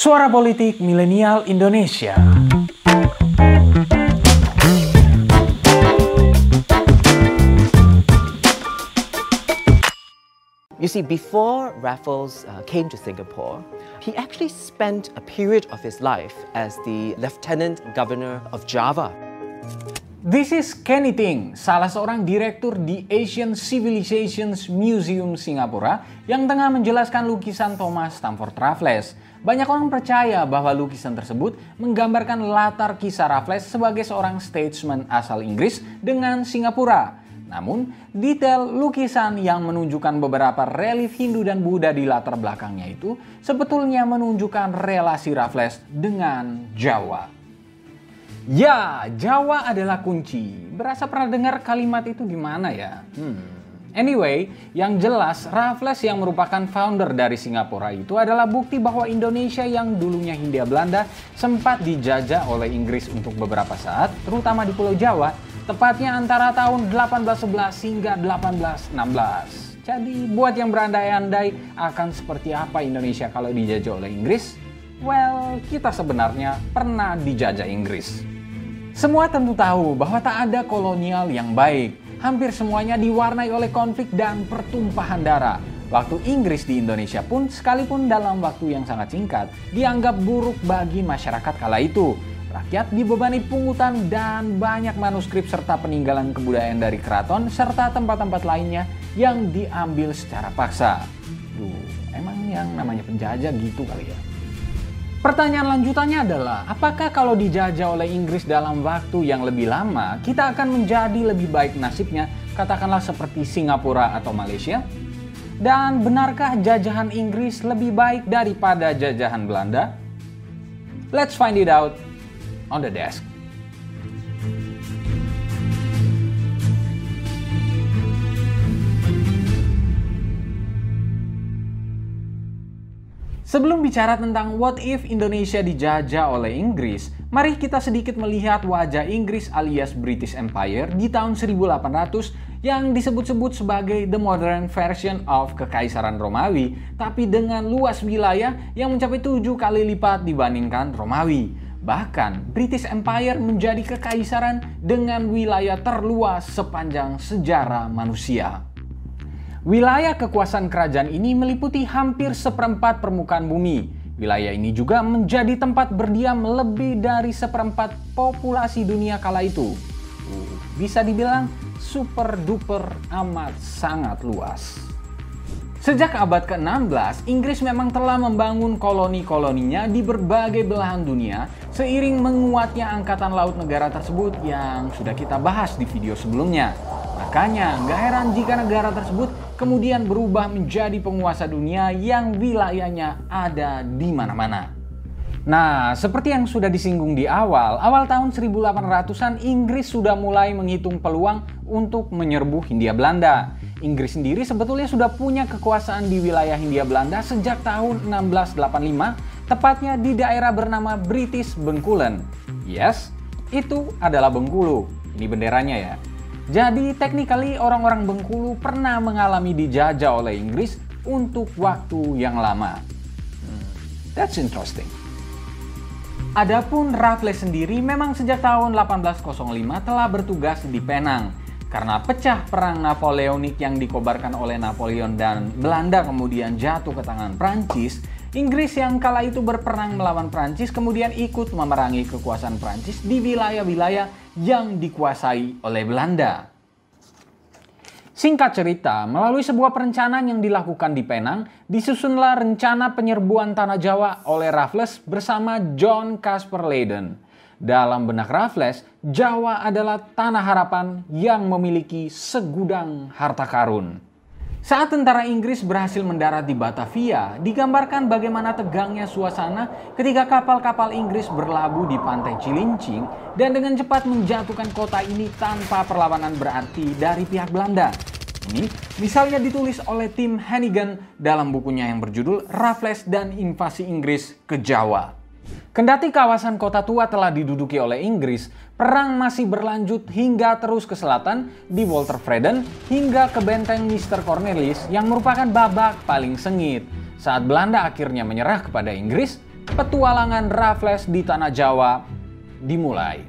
Suara Politik Milenial Indonesia. You see, before Raffles uh, came to Singapore, he actually spent a period of his life as the Lieutenant Governor of Java. This is Kenny Ting, salah seorang direktur di Asian Civilizations Museum Singapura yang tengah menjelaskan lukisan Thomas Stamford Raffles. Banyak orang percaya bahwa lukisan tersebut menggambarkan latar kisah Raffles sebagai seorang statesman asal Inggris dengan Singapura. Namun, detail lukisan yang menunjukkan beberapa relief Hindu dan Buddha di latar belakangnya itu sebetulnya menunjukkan relasi Raffles dengan Jawa. Ya, Jawa adalah kunci. Berasa pernah dengar kalimat itu di mana ya? Hmm. Anyway, yang jelas Raffles yang merupakan founder dari Singapura itu adalah bukti bahwa Indonesia yang dulunya Hindia Belanda sempat dijajah oleh Inggris untuk beberapa saat, terutama di Pulau Jawa, tepatnya antara tahun 1811 hingga 1816. Jadi buat yang berandai-andai akan seperti apa Indonesia kalau dijajah oleh Inggris, well, kita sebenarnya pernah dijajah Inggris. Semua tentu tahu bahwa tak ada kolonial yang baik. Hampir semuanya diwarnai oleh konflik dan pertumpahan darah. Waktu Inggris di Indonesia pun sekalipun dalam waktu yang sangat singkat dianggap buruk bagi masyarakat kala itu. Rakyat dibebani pungutan dan banyak manuskrip serta peninggalan kebudayaan dari keraton serta tempat-tempat lainnya yang diambil secara paksa. Duh, emang yang namanya penjajah gitu kali ya? Pertanyaan lanjutannya adalah, apakah kalau dijajah oleh Inggris dalam waktu yang lebih lama, kita akan menjadi lebih baik nasibnya, katakanlah seperti Singapura atau Malaysia? Dan benarkah jajahan Inggris lebih baik daripada jajahan Belanda? Let's find it out on the desk. Sebelum bicara tentang what if Indonesia dijajah oleh Inggris, mari kita sedikit melihat wajah Inggris alias British Empire di tahun 1800 yang disebut-sebut sebagai the modern version of Kekaisaran Romawi, tapi dengan luas wilayah yang mencapai tujuh kali lipat dibandingkan Romawi. Bahkan, British Empire menjadi kekaisaran dengan wilayah terluas sepanjang sejarah manusia. Wilayah kekuasaan kerajaan ini meliputi hampir seperempat permukaan bumi. Wilayah ini juga menjadi tempat berdiam lebih dari seperempat populasi dunia kala itu. Uh, bisa dibilang super duper amat sangat luas. Sejak abad ke-16, Inggris memang telah membangun koloni-koloninya di berbagai belahan dunia seiring menguatnya angkatan laut negara tersebut yang sudah kita bahas di video sebelumnya. Makanya, nggak heran jika negara tersebut kemudian berubah menjadi penguasa dunia yang wilayahnya ada di mana-mana. Nah, seperti yang sudah disinggung di awal, awal tahun 1800-an Inggris sudah mulai menghitung peluang untuk menyerbu Hindia Belanda. Inggris sendiri sebetulnya sudah punya kekuasaan di wilayah Hindia Belanda sejak tahun 1685, tepatnya di daerah bernama British Bengkulen. Yes, itu adalah Bengkulu. Ini benderanya ya. Jadi technically orang-orang Bengkulu pernah mengalami dijajah oleh Inggris untuk waktu yang lama. Hmm, that's interesting. Adapun Raffles sendiri memang sejak tahun 1805 telah bertugas di Penang. Karena pecah perang Napoleonik yang dikobarkan oleh Napoleon dan Belanda kemudian jatuh ke tangan Prancis, Inggris yang kala itu berperang melawan Prancis kemudian ikut memerangi kekuasaan Prancis di wilayah-wilayah yang dikuasai oleh Belanda. Singkat cerita, melalui sebuah perencanaan yang dilakukan di Penang, disusunlah rencana penyerbuan tanah Jawa oleh Raffles bersama John Casper Leyden. Dalam benak Raffles, Jawa adalah tanah harapan yang memiliki segudang harta karun. Saat tentara Inggris berhasil mendarat di Batavia, digambarkan bagaimana tegangnya suasana ketika kapal-kapal Inggris berlabuh di pantai Cilincing dan dengan cepat menjatuhkan kota ini tanpa perlawanan berarti dari pihak Belanda. Ini misalnya ditulis oleh Tim Hannigan dalam bukunya yang berjudul Raffles dan Invasi Inggris ke Jawa. Kendati kawasan kota tua telah diduduki oleh Inggris, perang masih berlanjut hingga terus ke selatan di Walter Freden hingga ke benteng Mr. Cornelius yang merupakan babak paling sengit. Saat Belanda akhirnya menyerah kepada Inggris, petualangan Raffles di tanah Jawa dimulai.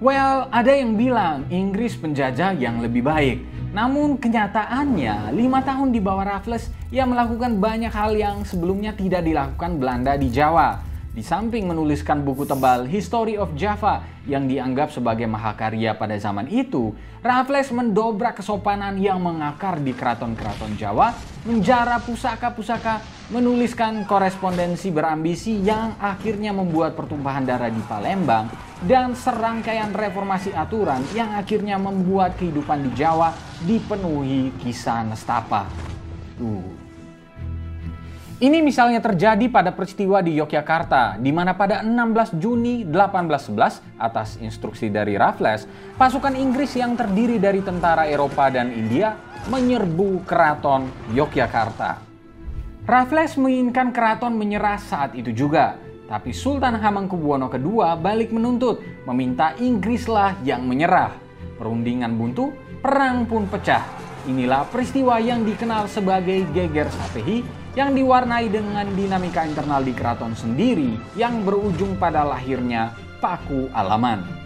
Well, ada yang bilang Inggris penjajah yang lebih baik. Namun kenyataannya, lima tahun di bawah Raffles, ia melakukan banyak hal yang sebelumnya tidak dilakukan Belanda di Jawa. Di samping menuliskan buku tebal History of Java yang dianggap sebagai mahakarya pada zaman itu, Raffles mendobrak kesopanan yang mengakar di keraton-keraton Jawa, menjara pusaka-pusaka, menuliskan korespondensi berambisi yang akhirnya membuat pertumpahan darah di Palembang, dan serangkaian reformasi aturan yang akhirnya membuat kehidupan di Jawa dipenuhi kisah nestapa. Uh, ini misalnya terjadi pada peristiwa di Yogyakarta, di mana pada 16 Juni 1811, atas instruksi dari Raffles, pasukan Inggris yang terdiri dari tentara Eropa dan India menyerbu keraton Yogyakarta. Raffles menginginkan keraton menyerah saat itu juga, tapi Sultan Hamengkubuwono II balik menuntut, meminta Inggrislah yang menyerah. Perundingan buntu, perang pun pecah. Inilah peristiwa yang dikenal sebagai Geger Sapehi yang diwarnai dengan dinamika internal di keraton sendiri yang berujung pada lahirnya Paku Alaman.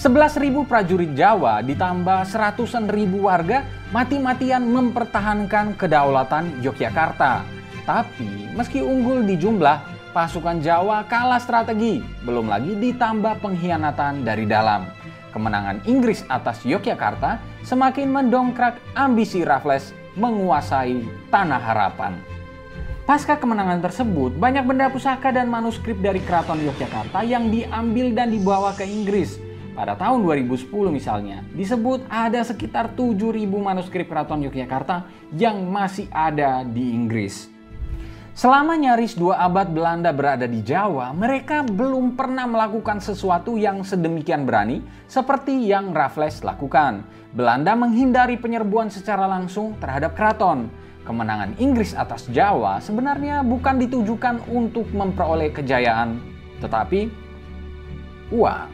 11.000 prajurit Jawa ditambah seratusan ribu warga mati-matian mempertahankan kedaulatan Yogyakarta. Tapi meski unggul di jumlah, pasukan Jawa kalah strategi, belum lagi ditambah pengkhianatan dari dalam. Kemenangan Inggris atas Yogyakarta semakin mendongkrak ambisi Raffles menguasai tanah harapan. Pasca kemenangan tersebut, banyak benda pusaka dan manuskrip dari Keraton Yogyakarta yang diambil dan dibawa ke Inggris. Pada tahun 2010 misalnya, disebut ada sekitar 7.000 manuskrip Keraton Yogyakarta yang masih ada di Inggris. Selama nyaris dua abad Belanda berada di Jawa, mereka belum pernah melakukan sesuatu yang sedemikian berani seperti yang Raffles lakukan. Belanda menghindari penyerbuan secara langsung terhadap keraton kemenangan Inggris atas Jawa sebenarnya bukan ditujukan untuk memperoleh kejayaan, tetapi uang.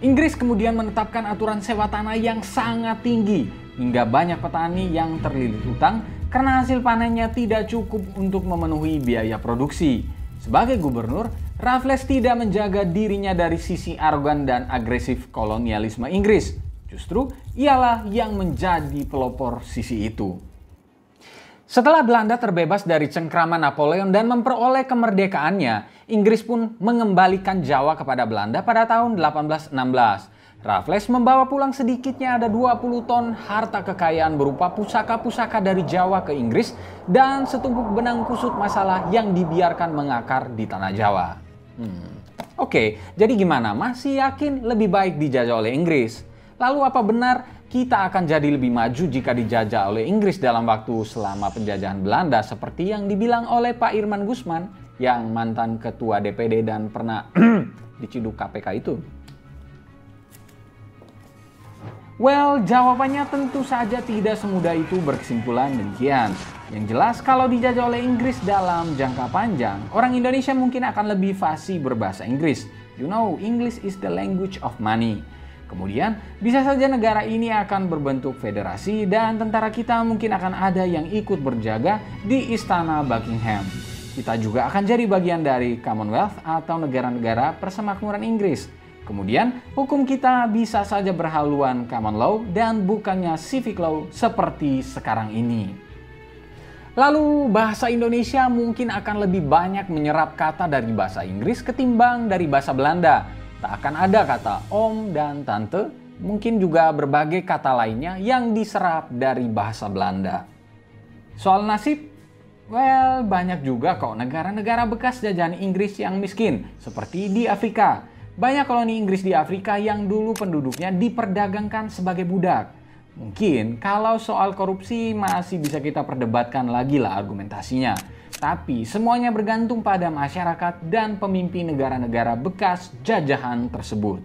Inggris kemudian menetapkan aturan sewa tanah yang sangat tinggi hingga banyak petani yang terlilit utang karena hasil panennya tidak cukup untuk memenuhi biaya produksi. Sebagai gubernur, Raffles tidak menjaga dirinya dari sisi arogan dan agresif kolonialisme Inggris. Justru ialah yang menjadi pelopor sisi itu. Setelah Belanda terbebas dari cengkraman Napoleon dan memperoleh kemerdekaannya, Inggris pun mengembalikan Jawa kepada Belanda pada tahun 1816. Raffles membawa pulang sedikitnya ada 20 ton harta kekayaan berupa pusaka-pusaka dari Jawa ke Inggris dan setumpuk benang kusut masalah yang dibiarkan mengakar di tanah Jawa. Hmm. Oke, jadi gimana? Masih yakin lebih baik dijajah oleh Inggris? Lalu apa benar kita akan jadi lebih maju jika dijajah oleh Inggris dalam waktu selama penjajahan Belanda seperti yang dibilang oleh Pak Irman Gusman yang mantan ketua DPD dan pernah diciduk KPK itu? Well, jawabannya tentu saja tidak semudah itu berkesimpulan demikian. Yang jelas kalau dijajah oleh Inggris dalam jangka panjang, orang Indonesia mungkin akan lebih fasih berbahasa Inggris. You know, English is the language of money. Kemudian, bisa saja negara ini akan berbentuk federasi dan tentara kita mungkin akan ada yang ikut berjaga di istana Buckingham. Kita juga akan jadi bagian dari Commonwealth atau negara-negara persemakmuran Inggris. Kemudian, hukum kita bisa saja berhaluan common law dan bukannya civic law seperti sekarang ini. Lalu bahasa Indonesia mungkin akan lebih banyak menyerap kata dari bahasa Inggris ketimbang dari bahasa Belanda Tak akan ada kata om dan tante, mungkin juga berbagai kata lainnya yang diserap dari bahasa Belanda. Soal nasib, well banyak juga kok negara-negara bekas jajahan Inggris yang miskin, seperti di Afrika. Banyak koloni Inggris di Afrika yang dulu penduduknya diperdagangkan sebagai budak. Mungkin kalau soal korupsi masih bisa kita perdebatkan lagi lah argumentasinya. Tapi semuanya bergantung pada masyarakat dan pemimpin negara-negara bekas jajahan tersebut.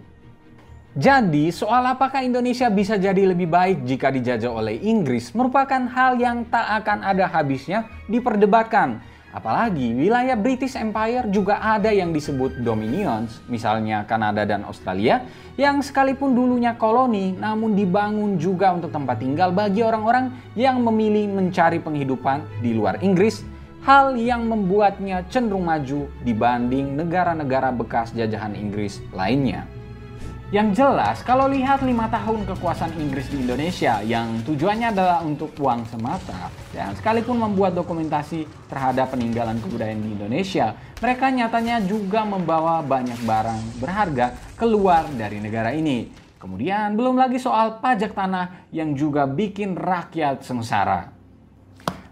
Jadi, soal apakah Indonesia bisa jadi lebih baik jika dijajah oleh Inggris merupakan hal yang tak akan ada habisnya diperdebatkan. Apalagi wilayah British Empire juga ada yang disebut dominions, misalnya Kanada dan Australia, yang sekalipun dulunya koloni namun dibangun juga untuk tempat tinggal bagi orang-orang yang memilih mencari penghidupan di luar Inggris hal yang membuatnya cenderung maju dibanding negara-negara bekas jajahan Inggris lainnya. Yang jelas, kalau lihat lima tahun kekuasaan Inggris di Indonesia yang tujuannya adalah untuk uang semata, dan sekalipun membuat dokumentasi terhadap peninggalan kebudayaan di Indonesia, mereka nyatanya juga membawa banyak barang berharga keluar dari negara ini. Kemudian belum lagi soal pajak tanah yang juga bikin rakyat sengsara.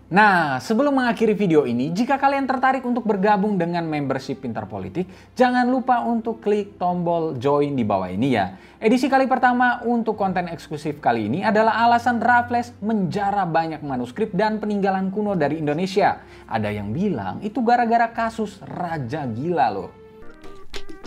Nah, sebelum mengakhiri video ini, jika kalian tertarik untuk bergabung dengan membership Pintar Politik, jangan lupa untuk klik tombol join di bawah ini ya. Edisi kali pertama untuk konten eksklusif kali ini adalah alasan Raffles menjara banyak manuskrip dan peninggalan kuno dari Indonesia. Ada yang bilang itu gara-gara kasus Raja Gila loh.